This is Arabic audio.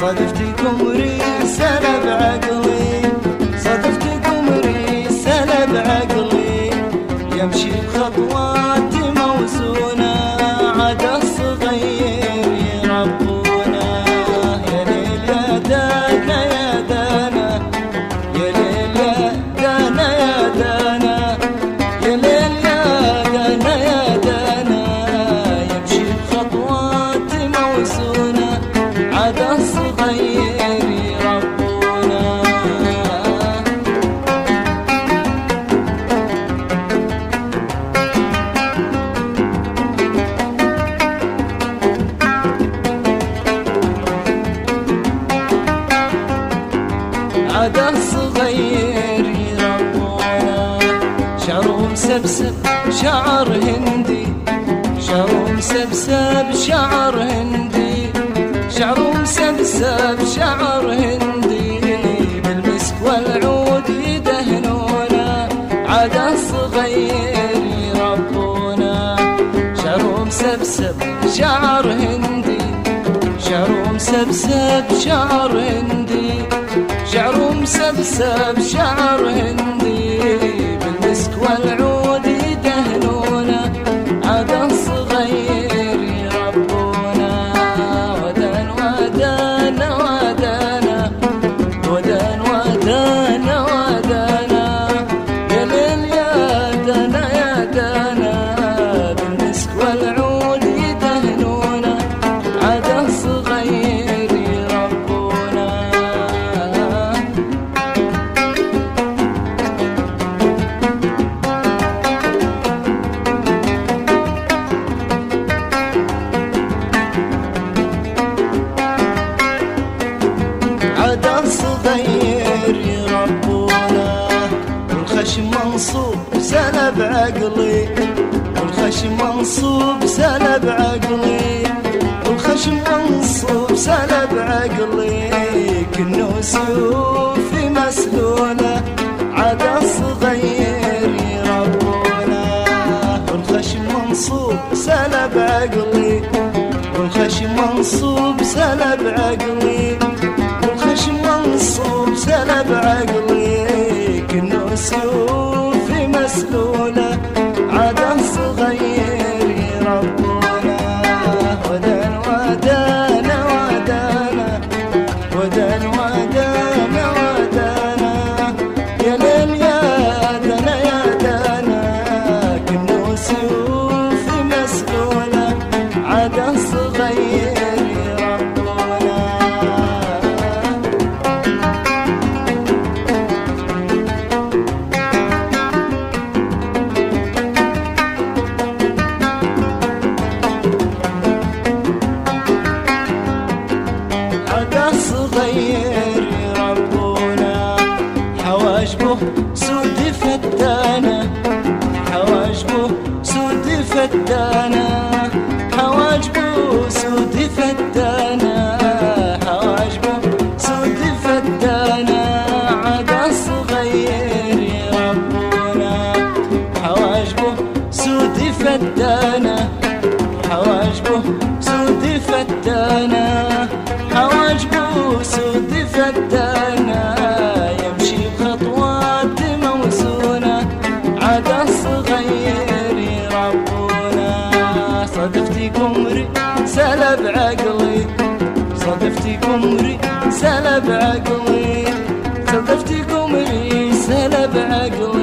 صدفتكم رسالة بعقلي صدفتكم رسالة بعقلي. يمشي بخطوات شعر هندي شعره مسبسب شعر هندي شعره مسبسب شعر هندي. بالمسك والعود يدهنونا عاد صغير يربونا. شعره مسبسب شعر هندي شعره مسبسب شعر هندي. شعره مسبسب شعر هندي بالمسك والعود والخشم منصوب سلب عقلي والخشم منصوب سلب عقلي والخشم منصوب سلب عقلي كنه سيوفي مسلولة عاد صغير يربونا. والخشم منصوب سلب عقلي والخشم منصوب سلب عقلي حواجبه سود فتانة حواجبه سود فتانة حواجبه سود فتانة حواجبه سود فتانة صدفتكم رسالة بعقلي صدفتكم رسالة بعقلي صدفتكم رسالة بعقلي يمشي